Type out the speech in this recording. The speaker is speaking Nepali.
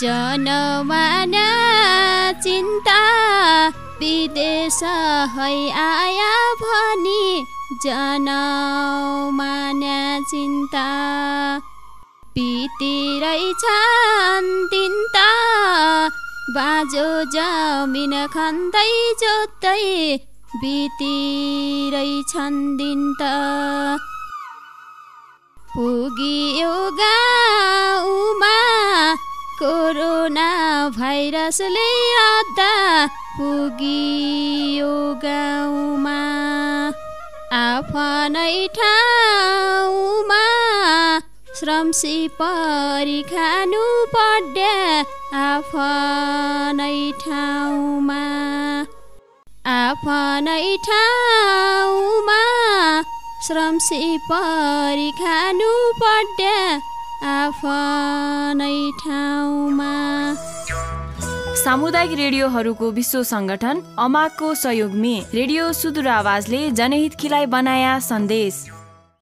जनमाना चिन्ता विदेश है आया भनी जनमाना चिन्ता बितिरहेछन् तिनता बाजो जमिन खन्दै जोत्दै बितिरहेछन् दिन त पुगियो गाउँमा कोरोना भाइरसले अद्दा पुगियो गाउँमा आफ्नै ठाउँमा श्रमसी परि खानु पर्दा आफ्नै ठाउँमा। आफ्नै ठाउँमा श्रमसी परि खानु पर्दा आफ्नै ठाउँमा। सामुदायिक रेडियोहरूको विश्व संगठन अमाको सहयोगमे रेडियो सुदूर आवाजले जनहितकीलाई बनाया सन्देश।